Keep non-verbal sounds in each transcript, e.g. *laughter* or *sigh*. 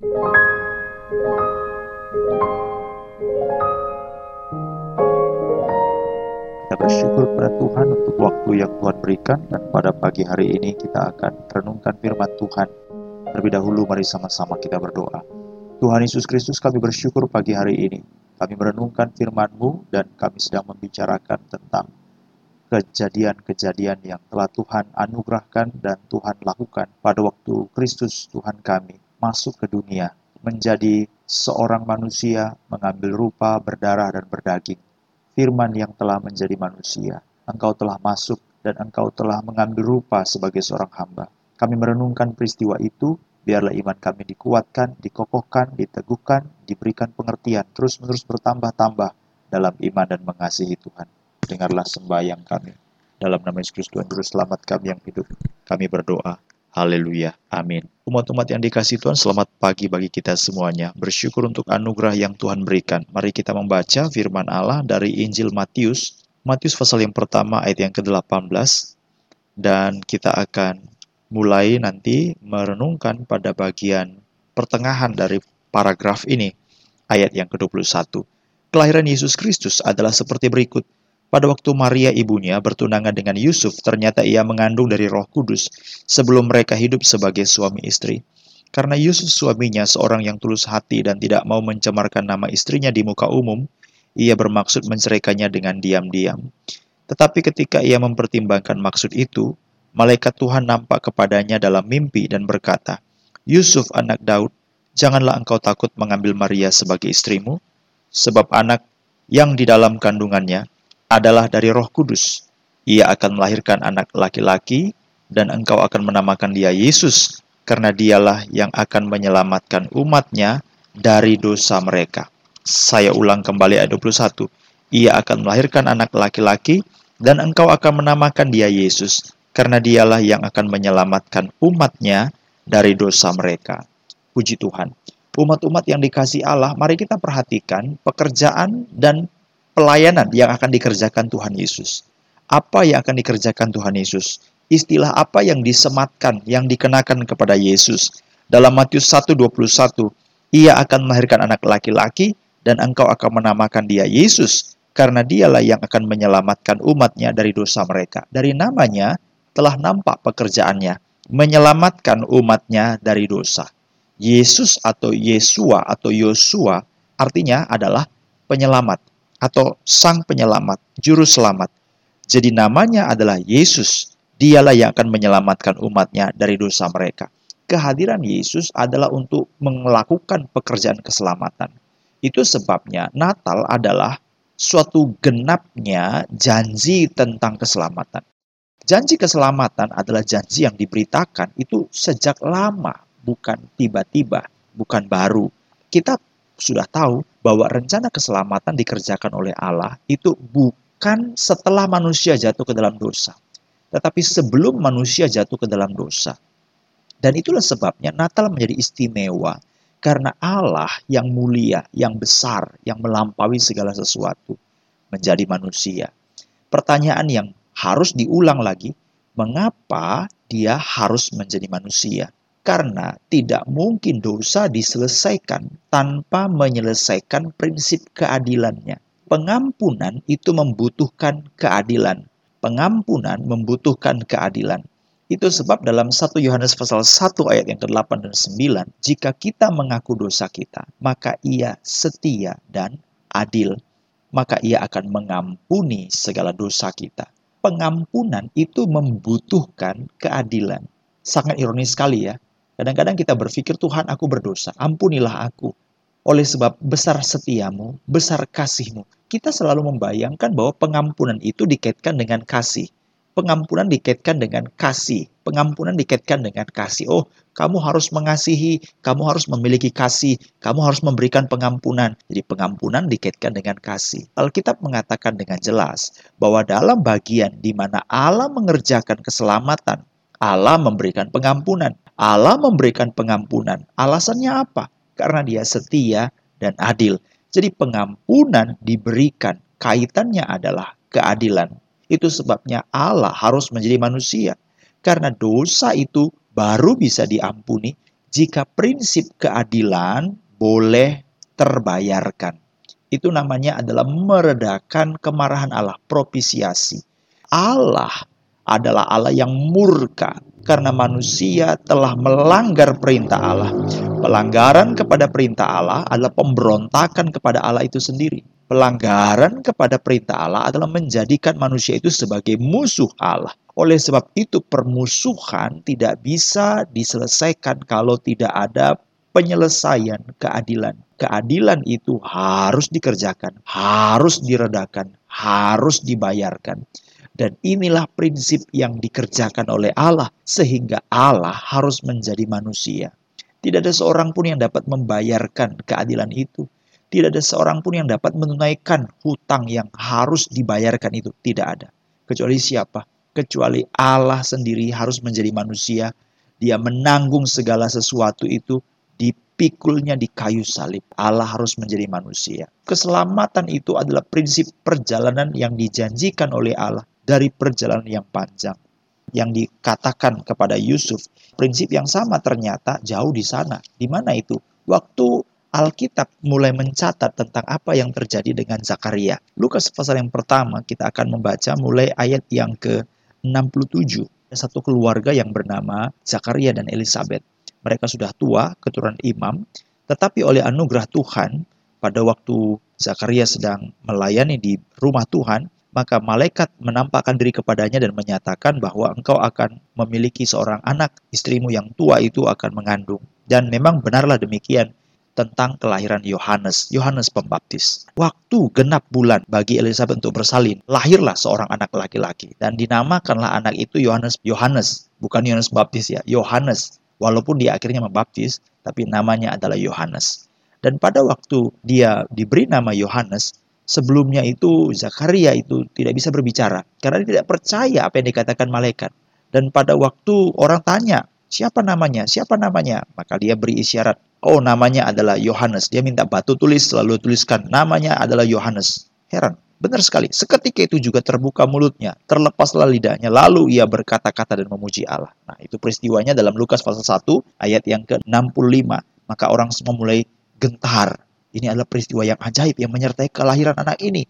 Kita bersyukur kepada Tuhan untuk waktu yang Tuhan berikan dan pada pagi hari ini kita akan renungkan firman Tuhan. Terlebih dahulu mari sama-sama kita berdoa. Tuhan Yesus Kristus kami bersyukur pagi hari ini. Kami merenungkan firman-Mu dan kami sedang membicarakan tentang kejadian-kejadian yang telah Tuhan anugerahkan dan Tuhan lakukan pada waktu Kristus Tuhan kami masuk ke dunia menjadi seorang manusia mengambil rupa berdarah dan berdaging. Firman yang telah menjadi manusia. Engkau telah masuk dan engkau telah mengambil rupa sebagai seorang hamba. Kami merenungkan peristiwa itu, biarlah iman kami dikuatkan, dikokohkan, diteguhkan, diberikan pengertian, terus-menerus bertambah-tambah dalam iman dan mengasihi Tuhan dengarlah sembahyang kami. Dalam nama Yesus Kristus Tuhan Juru Selamat kami yang hidup, kami berdoa. Haleluya. Amin. Umat-umat yang dikasih Tuhan, selamat pagi bagi kita semuanya. Bersyukur untuk anugerah yang Tuhan berikan. Mari kita membaca firman Allah dari Injil Matius. Matius pasal yang pertama ayat yang ke-18. Dan kita akan mulai nanti merenungkan pada bagian pertengahan dari paragraf ini. Ayat yang ke-21. Kelahiran Yesus Kristus adalah seperti berikut. Pada waktu Maria ibunya bertunangan dengan Yusuf, ternyata ia mengandung dari Roh Kudus sebelum mereka hidup sebagai suami istri. Karena Yusuf suaminya seorang yang tulus hati dan tidak mau mencemarkan nama istrinya di muka umum, ia bermaksud menceraikannya dengan diam-diam. Tetapi ketika ia mempertimbangkan maksud itu, malaikat Tuhan nampak kepadanya dalam mimpi dan berkata, "Yusuf, anak Daud, janganlah engkau takut mengambil Maria sebagai istrimu, sebab anak yang di dalam kandungannya adalah dari Roh Kudus. Ia akan melahirkan anak laki-laki, dan engkau akan menamakan dia Yesus, karena dialah yang akan menyelamatkan umatnya dari dosa mereka. Saya ulang kembali ayat 21. Ia akan melahirkan anak laki-laki, dan engkau akan menamakan dia Yesus, karena dialah yang akan menyelamatkan umatnya dari dosa mereka. Puji Tuhan. Umat-umat yang dikasih Allah, mari kita perhatikan pekerjaan dan pelayanan yang akan dikerjakan Tuhan Yesus. Apa yang akan dikerjakan Tuhan Yesus? Istilah apa yang disematkan, yang dikenakan kepada Yesus? Dalam Matius 1:21, ia akan melahirkan anak laki-laki dan engkau akan menamakan dia Yesus karena dialah yang akan menyelamatkan umatnya dari dosa mereka. Dari namanya telah nampak pekerjaannya, menyelamatkan umatnya dari dosa. Yesus atau Yesua atau Yosua artinya adalah penyelamat atau Sang Penyelamat, Juru Selamat. Jadi namanya adalah Yesus. Dialah yang akan menyelamatkan umatnya dari dosa mereka. Kehadiran Yesus adalah untuk melakukan pekerjaan keselamatan. Itu sebabnya Natal adalah suatu genapnya janji tentang keselamatan. Janji keselamatan adalah janji yang diberitakan itu sejak lama, bukan tiba-tiba, bukan baru. Kita sudah tahu bahwa rencana keselamatan dikerjakan oleh Allah itu bukan setelah manusia jatuh ke dalam dosa, tetapi sebelum manusia jatuh ke dalam dosa. Dan itulah sebabnya Natal menjadi istimewa karena Allah yang mulia, yang besar, yang melampaui segala sesuatu menjadi manusia. Pertanyaan yang harus diulang lagi, mengapa dia harus menjadi manusia? Karena tidak mungkin dosa diselesaikan tanpa menyelesaikan prinsip keadilannya. Pengampunan itu membutuhkan keadilan. Pengampunan membutuhkan keadilan. Itu sebab dalam 1 Yohanes pasal 1 ayat yang ke-8 dan 9, jika kita mengaku dosa kita, maka ia setia dan adil. Maka ia akan mengampuni segala dosa kita. Pengampunan itu membutuhkan keadilan. Sangat ironis sekali ya, Kadang-kadang kita berpikir, Tuhan aku berdosa, ampunilah aku. Oleh sebab besar setiamu, besar kasihmu. Kita selalu membayangkan bahwa pengampunan itu dikaitkan dengan kasih. Pengampunan dikaitkan dengan kasih. Pengampunan dikaitkan dengan kasih. Oh, kamu harus mengasihi, kamu harus memiliki kasih, kamu harus memberikan pengampunan. Jadi pengampunan dikaitkan dengan kasih. Alkitab mengatakan dengan jelas bahwa dalam bagian di mana Allah mengerjakan keselamatan, Allah memberikan pengampunan. Allah memberikan pengampunan. Alasannya apa? Karena dia setia dan adil. Jadi pengampunan diberikan. Kaitannya adalah keadilan. Itu sebabnya Allah harus menjadi manusia. Karena dosa itu baru bisa diampuni jika prinsip keadilan boleh terbayarkan. Itu namanya adalah meredakan kemarahan Allah, propisiasi. Allah adalah Allah yang murka karena manusia telah melanggar perintah Allah. Pelanggaran kepada perintah Allah adalah pemberontakan kepada Allah itu sendiri. Pelanggaran kepada perintah Allah adalah menjadikan manusia itu sebagai musuh Allah. Oleh sebab itu permusuhan tidak bisa diselesaikan kalau tidak ada penyelesaian keadilan. Keadilan itu harus dikerjakan, harus diredakan, harus dibayarkan. Dan inilah prinsip yang dikerjakan oleh Allah, sehingga Allah harus menjadi manusia. Tidak ada seorang pun yang dapat membayarkan keadilan itu. Tidak ada seorang pun yang dapat menunaikan hutang yang harus dibayarkan itu. Tidak ada. Kecuali siapa? Kecuali Allah sendiri harus menjadi manusia. Dia menanggung segala sesuatu itu dipikulnya di kayu salib. Allah harus menjadi manusia. Keselamatan itu adalah prinsip perjalanan yang dijanjikan oleh Allah dari perjalanan yang panjang. Yang dikatakan kepada Yusuf, prinsip yang sama ternyata jauh di sana. Di mana itu? Waktu Alkitab mulai mencatat tentang apa yang terjadi dengan Zakaria. Lukas pasal yang pertama kita akan membaca mulai ayat yang ke-67. Satu keluarga yang bernama Zakaria dan Elizabeth. Mereka sudah tua, keturunan imam, tetapi oleh anugerah Tuhan, pada waktu Zakaria sedang melayani di rumah Tuhan, maka malaikat menampakkan diri kepadanya dan menyatakan bahwa engkau akan memiliki seorang anak, istrimu yang tua itu akan mengandung. Dan memang benarlah demikian tentang kelahiran Yohanes, Yohanes Pembaptis. Waktu genap bulan bagi Elizabeth untuk bersalin, lahirlah seorang anak laki-laki dan dinamakanlah anak itu Yohanes. Yohanes, bukan Yohanes Baptis ya, Yohanes. Walaupun dia akhirnya membaptis, tapi namanya adalah Yohanes. Dan pada waktu dia diberi nama Yohanes, sebelumnya itu Zakaria itu tidak bisa berbicara karena dia tidak percaya apa yang dikatakan malaikat. Dan pada waktu orang tanya, siapa namanya? Siapa namanya? Maka dia beri isyarat. Oh, namanya adalah Yohanes. Dia minta batu tulis, lalu tuliskan namanya adalah Yohanes. Heran. Benar sekali. Seketika itu juga terbuka mulutnya, terlepaslah lidahnya, lalu ia berkata-kata dan memuji Allah. Nah, itu peristiwanya dalam Lukas pasal 1 ayat yang ke-65. Maka orang semua mulai gentar ini adalah peristiwa yang ajaib yang menyertai kelahiran anak ini.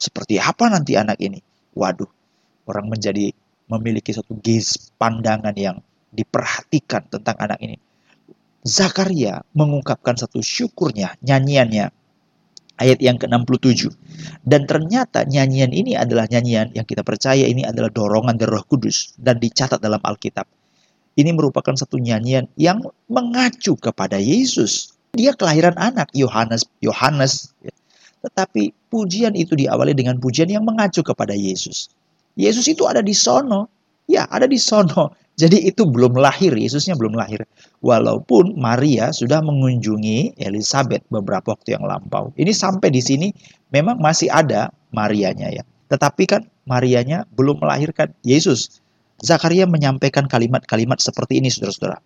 Seperti apa nanti anak ini? Waduh, orang menjadi memiliki satu gaze pandangan yang diperhatikan tentang anak ini. Zakaria mengungkapkan satu syukurnya, nyanyiannya. Ayat yang ke-67. Dan ternyata nyanyian ini adalah nyanyian yang kita percaya ini adalah dorongan dari roh kudus. Dan dicatat dalam Alkitab. Ini merupakan satu nyanyian yang mengacu kepada Yesus. Dia kelahiran anak Yohanes, Yohanes. Tetapi pujian itu diawali dengan pujian yang mengacu kepada Yesus. Yesus itu ada di sono. Ya, ada di sono. *laughs* Jadi itu belum lahir, Yesusnya belum lahir. Walaupun Maria sudah mengunjungi Elizabeth beberapa waktu yang lampau. Ini sampai di sini memang masih ada Marianya ya. Tetapi kan Marianya belum melahirkan Yesus. Zakaria menyampaikan kalimat-kalimat seperti ini saudara-saudara.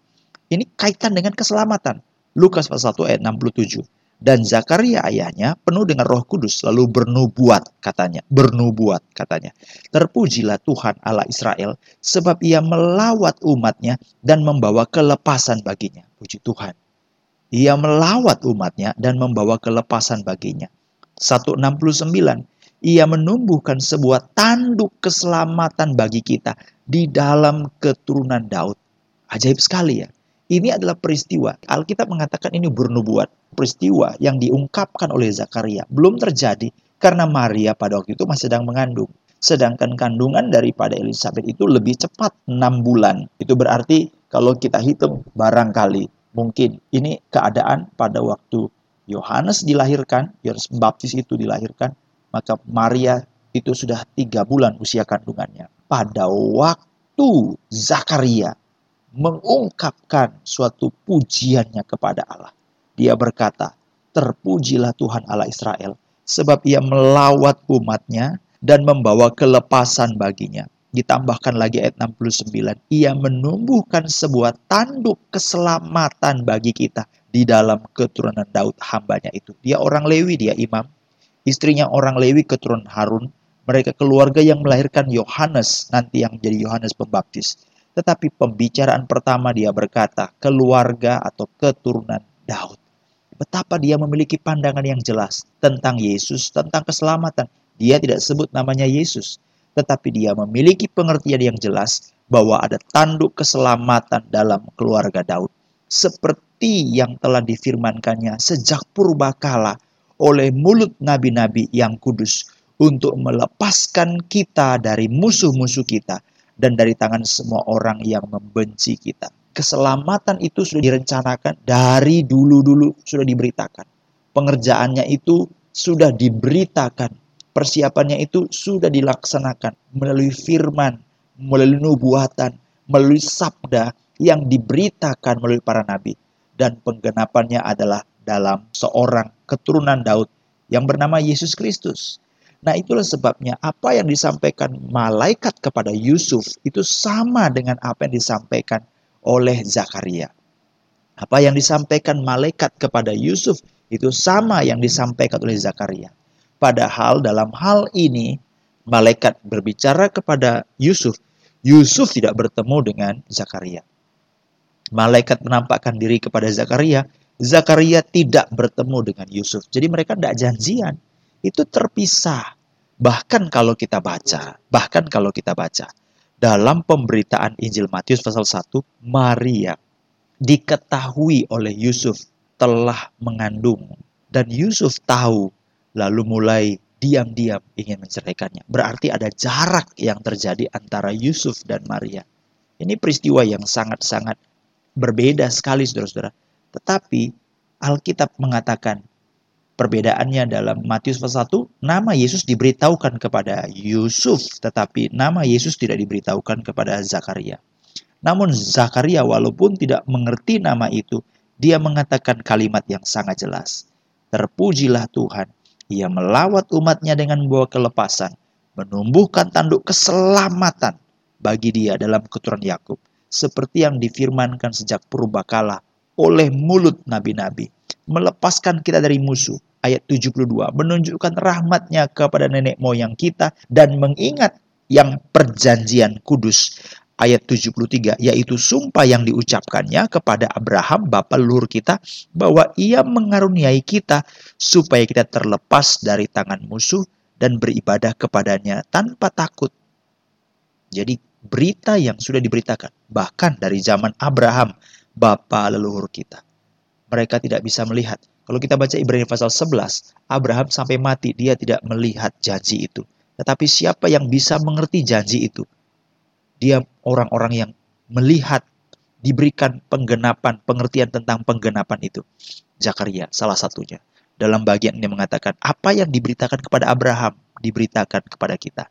Ini kaitan dengan keselamatan. Lukas pasal 1 ayat 67. Dan Zakaria ayahnya penuh dengan roh kudus lalu bernubuat katanya. Bernubuat katanya. Terpujilah Tuhan Allah Israel sebab ia melawat umatnya dan membawa kelepasan baginya. Puji Tuhan. Ia melawat umatnya dan membawa kelepasan baginya. 169. Ia menumbuhkan sebuah tanduk keselamatan bagi kita di dalam keturunan Daud. Ajaib sekali ya. Ini adalah peristiwa. Alkitab mengatakan ini bernubuat. Peristiwa yang diungkapkan oleh Zakaria belum terjadi karena Maria pada waktu itu masih sedang mengandung. Sedangkan kandungan daripada Elizabeth itu lebih cepat 6 bulan. Itu berarti kalau kita hitung barangkali mungkin ini keadaan pada waktu Yohanes dilahirkan, Yohanes Baptis itu dilahirkan, maka Maria itu sudah tiga bulan usia kandungannya. Pada waktu Zakaria mengungkapkan suatu pujiannya kepada Allah. Dia berkata, terpujilah Tuhan Allah Israel, sebab ia melawat umatnya dan membawa kelepasan baginya. Ditambahkan lagi ayat 69, ia menumbuhkan sebuah tanduk keselamatan bagi kita di dalam keturunan Daud hambanya itu. Dia orang Lewi, dia imam. Istrinya orang Lewi keturunan Harun. Mereka keluarga yang melahirkan Yohanes, nanti yang menjadi Yohanes Pembaptis Tetapi pembicaraan pertama dia berkata, keluarga atau keturunan Daud. Betapa dia memiliki pandangan yang jelas tentang Yesus, tentang keselamatan. Dia tidak sebut namanya Yesus, tetapi dia memiliki pengertian yang jelas bahwa ada tanduk keselamatan dalam keluarga Daud. Seperti yang telah difirmankannya sejak purba kala oleh mulut nabi-nabi yang kudus untuk melepaskan kita dari musuh-musuh kita dan dari tangan semua orang yang membenci kita. Keselamatan itu sudah direncanakan dari dulu-dulu sudah diberitakan. Pengerjaannya itu sudah diberitakan persiapannya itu sudah dilaksanakan melalui firman, melalui nubuatan, melalui sabda yang diberitakan melalui para nabi. Dan penggenapannya adalah dalam seorang keturunan Daud yang bernama Yesus Kristus. Nah itulah sebabnya apa yang disampaikan malaikat kepada Yusuf itu sama dengan apa yang disampaikan oleh Zakaria. Apa yang disampaikan malaikat kepada Yusuf itu sama yang disampaikan oleh Zakaria. Padahal dalam hal ini malaikat berbicara kepada Yusuf. Yusuf tidak bertemu dengan Zakaria. Malaikat menampakkan diri kepada Zakaria. Zakaria tidak bertemu dengan Yusuf. Jadi mereka tidak janjian. Itu terpisah. Bahkan kalau kita baca, bahkan kalau kita baca, dalam pemberitaan Injil Matius pasal 1, Maria diketahui oleh Yusuf telah mengandung. Dan Yusuf tahu lalu mulai diam-diam ingin menceraikannya. Berarti ada jarak yang terjadi antara Yusuf dan Maria. Ini peristiwa yang sangat-sangat berbeda sekali, saudara-saudara. Tetapi Alkitab mengatakan perbedaannya dalam Matius pasal 1, nama Yesus diberitahukan kepada Yusuf, tetapi nama Yesus tidak diberitahukan kepada Zakaria. Namun Zakaria walaupun tidak mengerti nama itu, dia mengatakan kalimat yang sangat jelas. Terpujilah Tuhan ia melawat umatnya dengan membawa kelepasan, menumbuhkan tanduk keselamatan bagi dia dalam keturunan Yakub, seperti yang difirmankan sejak purbakala oleh mulut nabi-nabi, melepaskan kita dari musuh. Ayat 72 menunjukkan rahmatnya kepada nenek moyang kita dan mengingat yang perjanjian kudus ayat 73 yaitu sumpah yang diucapkannya kepada Abraham bapa leluhur kita bahwa ia mengaruniai kita supaya kita terlepas dari tangan musuh dan beribadah kepadanya tanpa takut. Jadi berita yang sudah diberitakan bahkan dari zaman Abraham bapa leluhur kita. Mereka tidak bisa melihat. Kalau kita baca Ibrani pasal 11, Abraham sampai mati dia tidak melihat janji itu. Tetapi siapa yang bisa mengerti janji itu? dia orang-orang yang melihat diberikan penggenapan, pengertian tentang penggenapan itu. Zakaria salah satunya. Dalam bagian ini mengatakan, apa yang diberitakan kepada Abraham, diberitakan kepada kita.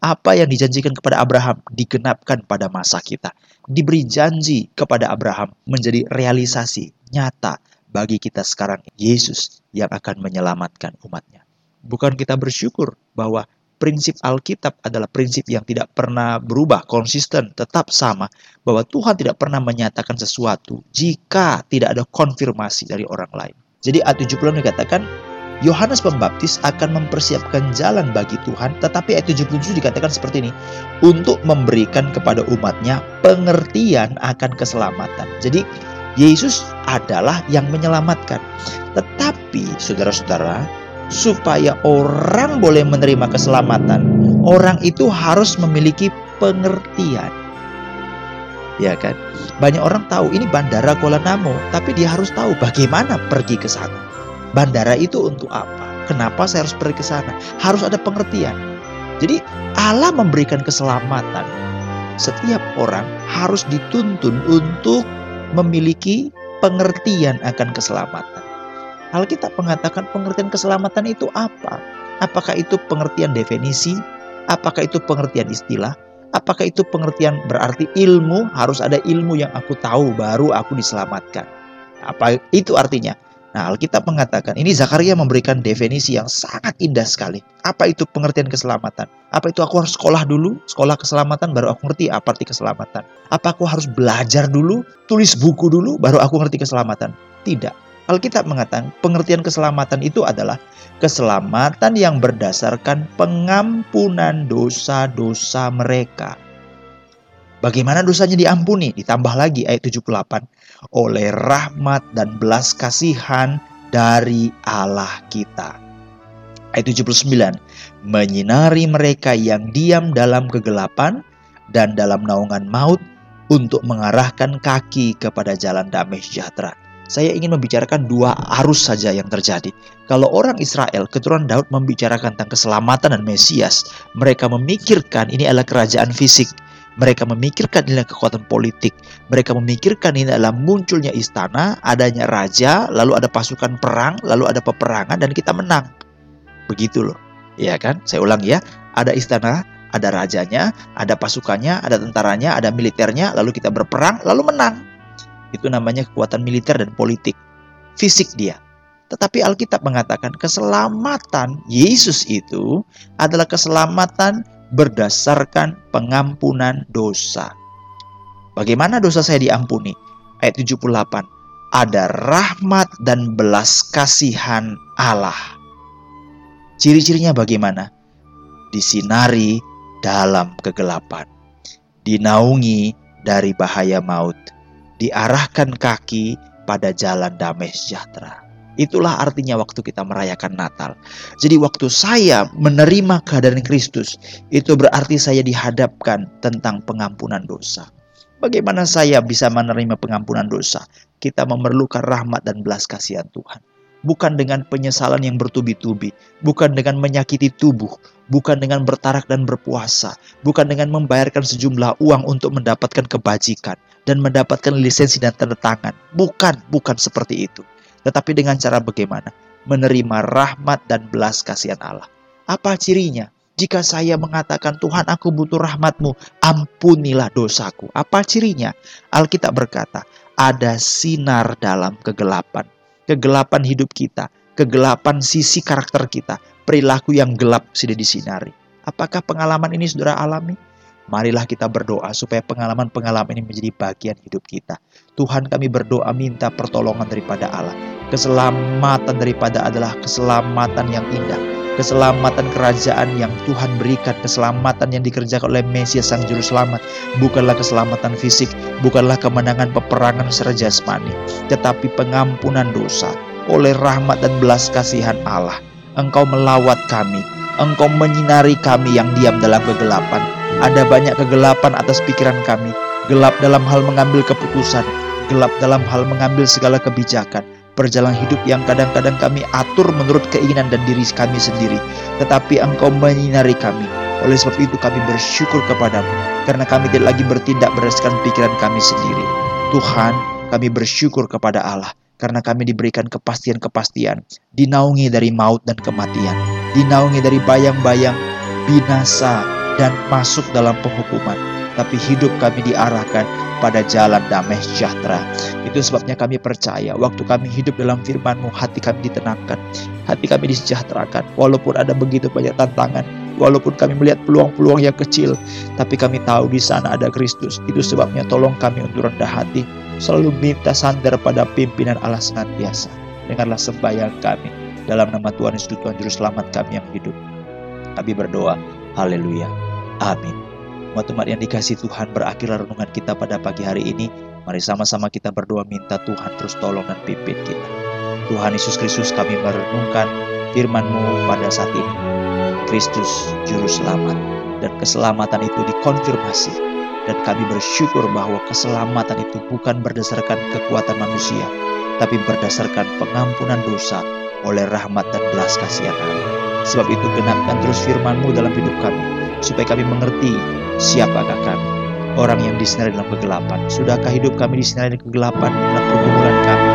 Apa yang dijanjikan kepada Abraham, digenapkan pada masa kita. Diberi janji kepada Abraham menjadi realisasi nyata bagi kita sekarang. Yesus yang akan menyelamatkan umatnya. Bukan kita bersyukur bahwa prinsip Alkitab adalah prinsip yang tidak pernah berubah, konsisten, tetap sama. Bahwa Tuhan tidak pernah menyatakan sesuatu jika tidak ada konfirmasi dari orang lain. Jadi ayat 70 dikatakan, Yohanes Pembaptis akan mempersiapkan jalan bagi Tuhan, tetapi ayat 77 dikatakan seperti ini, untuk memberikan kepada umatnya pengertian akan keselamatan. Jadi Yesus adalah yang menyelamatkan. Tetapi saudara-saudara, supaya orang boleh menerima keselamatan, orang itu harus memiliki pengertian. Ya kan? Banyak orang tahu ini bandara Kuala Namu, tapi dia harus tahu bagaimana pergi ke sana. Bandara itu untuk apa? Kenapa saya harus pergi ke sana? Harus ada pengertian. Jadi Allah memberikan keselamatan. Setiap orang harus dituntun untuk memiliki pengertian akan keselamatan. Alkitab mengatakan pengertian keselamatan itu apa? Apakah itu pengertian definisi? Apakah itu pengertian istilah? Apakah itu pengertian berarti ilmu? Harus ada ilmu yang aku tahu baru aku diselamatkan. Apa itu artinya? Nah, Alkitab mengatakan ini Zakaria memberikan definisi yang sangat indah sekali. Apa itu pengertian keselamatan? Apa itu aku harus sekolah dulu, sekolah keselamatan baru aku ngerti apa arti keselamatan? Apa aku harus belajar dulu, tulis buku dulu baru aku ngerti keselamatan? Tidak. Alkitab mengatakan pengertian keselamatan itu adalah keselamatan yang berdasarkan pengampunan dosa-dosa mereka. Bagaimana dosanya diampuni? Ditambah lagi ayat 78. Oleh rahmat dan belas kasihan dari Allah kita. Ayat 79. Menyinari mereka yang diam dalam kegelapan dan dalam naungan maut untuk mengarahkan kaki kepada jalan damai sejahtera saya ingin membicarakan dua arus saja yang terjadi. Kalau orang Israel, keturunan Daud membicarakan tentang keselamatan dan Mesias, mereka memikirkan ini adalah kerajaan fisik. Mereka memikirkan adalah kekuatan politik. Mereka memikirkan ini adalah munculnya istana, adanya raja, lalu ada pasukan perang, lalu ada peperangan dan kita menang. Begitu loh. Ya kan? Saya ulang ya. Ada istana, ada rajanya, ada pasukannya, ada tentaranya, ada militernya, lalu kita berperang, lalu menang. Itu namanya kekuatan militer dan politik. Fisik dia. Tetapi Alkitab mengatakan keselamatan Yesus itu adalah keselamatan berdasarkan pengampunan dosa. Bagaimana dosa saya diampuni? Ayat 78. Ada rahmat dan belas kasihan Allah. Ciri-cirinya bagaimana? Disinari dalam kegelapan. Dinaungi dari bahaya maut diarahkan kaki pada jalan damai sejahtera. Itulah artinya waktu kita merayakan Natal. Jadi waktu saya menerima kehadiran Kristus, itu berarti saya dihadapkan tentang pengampunan dosa. Bagaimana saya bisa menerima pengampunan dosa? Kita memerlukan rahmat dan belas kasihan Tuhan bukan dengan penyesalan yang bertubi-tubi, bukan dengan menyakiti tubuh, bukan dengan bertarak dan berpuasa, bukan dengan membayarkan sejumlah uang untuk mendapatkan kebajikan dan mendapatkan lisensi dan tanda tangan. Bukan, bukan seperti itu. Tetapi dengan cara bagaimana? Menerima rahmat dan belas kasihan Allah. Apa cirinya? Jika saya mengatakan Tuhan aku butuh rahmatmu, ampunilah dosaku. Apa cirinya? Alkitab berkata, ada sinar dalam kegelapan kegelapan hidup kita, kegelapan sisi karakter kita, perilaku yang gelap sudah disinari. Apakah pengalaman ini saudara alami? Marilah kita berdoa supaya pengalaman-pengalaman ini menjadi bagian hidup kita. Tuhan kami berdoa minta pertolongan daripada Allah. Keselamatan daripada adalah keselamatan yang indah. Keselamatan kerajaan yang Tuhan berikan, keselamatan yang dikerjakan oleh Mesias Sang Juru Selamat, bukanlah keselamatan fisik, bukanlah kemenangan peperangan secara jasmani, tetapi pengampunan dosa oleh rahmat dan belas kasihan Allah. Engkau melawat kami, Engkau menyinari kami yang diam dalam kegelapan, ada banyak kegelapan atas pikiran kami, gelap dalam hal mengambil keputusan, gelap dalam hal mengambil segala kebijakan, perjalanan hidup yang kadang-kadang kami atur menurut keinginan dan diri kami sendiri, tetapi Engkau menyinari kami. Oleh sebab itu kami bersyukur kepadamu, karena kami tidak lagi bertindak berdasarkan pikiran kami sendiri. Tuhan, kami bersyukur kepada Allah, karena kami diberikan kepastian-kepastian, dinaungi dari maut dan kematian, dinaungi dari bayang-bayang binasa dan masuk dalam penghukuman, tapi hidup kami diarahkan pada jalan damai sejahtera. Itu sebabnya kami percaya waktu kami hidup dalam firman-Mu, hati kami ditenangkan, hati kami disejahterakan. Walaupun ada begitu banyak tantangan, walaupun kami melihat peluang-peluang yang kecil, tapi kami tahu di sana ada Kristus. Itu sebabnya tolong kami untuk rendah hati, selalu minta sandar pada pimpinan Allah senantiasa. Dengarlah sembahyang kami. Dalam nama Tuhan Yesus Tuhan Juru Selamat kami yang hidup. Kami berdoa. Haleluya. Amin. Umat-umat yang dikasih Tuhan berakhirlah renungan kita pada pagi hari ini. Mari sama-sama kita berdoa minta Tuhan terus tolong dan pimpin kita. Tuhan Yesus Kristus kami merenungkan firman-Mu pada saat ini. Kristus Juru Selamat. Dan keselamatan itu dikonfirmasi. Dan kami bersyukur bahwa keselamatan itu bukan berdasarkan kekuatan manusia, tapi berdasarkan pengampunan dosa oleh rahmat dan belas kasihan Allah. Sebab itu genapkan terus firman-Mu dalam hidup kami supaya kami mengerti siapakah kami. Orang yang disinari dalam kegelapan. Sudahkah hidup kami disinari dalam kegelapan dalam pergumulan kami?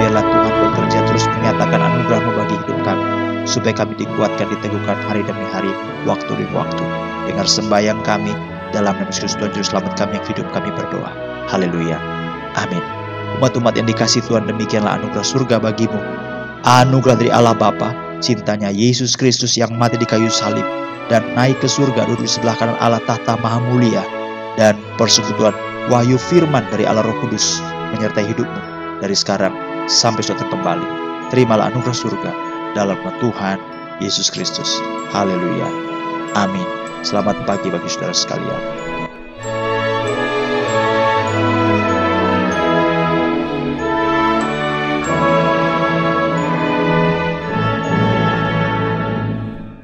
Biarlah Tuhan bekerja terus menyatakan anugerahmu bagi hidup kami. Supaya kami dikuatkan, diteguhkan hari demi hari, waktu demi waktu. Dengar sembahyang kami, dalam nama Yesus Tuhan Juru Selamat kami yang hidup kami berdoa. Haleluya. Amin. Umat-umat yang dikasih Tuhan demikianlah anugerah surga bagimu. Anugerah dari Allah Bapa, cintanya Yesus Kristus yang mati di kayu salib, dan naik ke surga duduk di sebelah kanan Allah tahta maha mulia dan persekutuan wahyu firman dari Allah Roh Kudus menyertai hidupmu dari sekarang sampai suatu kembali. Terimalah anugerah surga dalam nama Tuhan Yesus Kristus. Haleluya. Amin. Selamat pagi bagi saudara sekalian.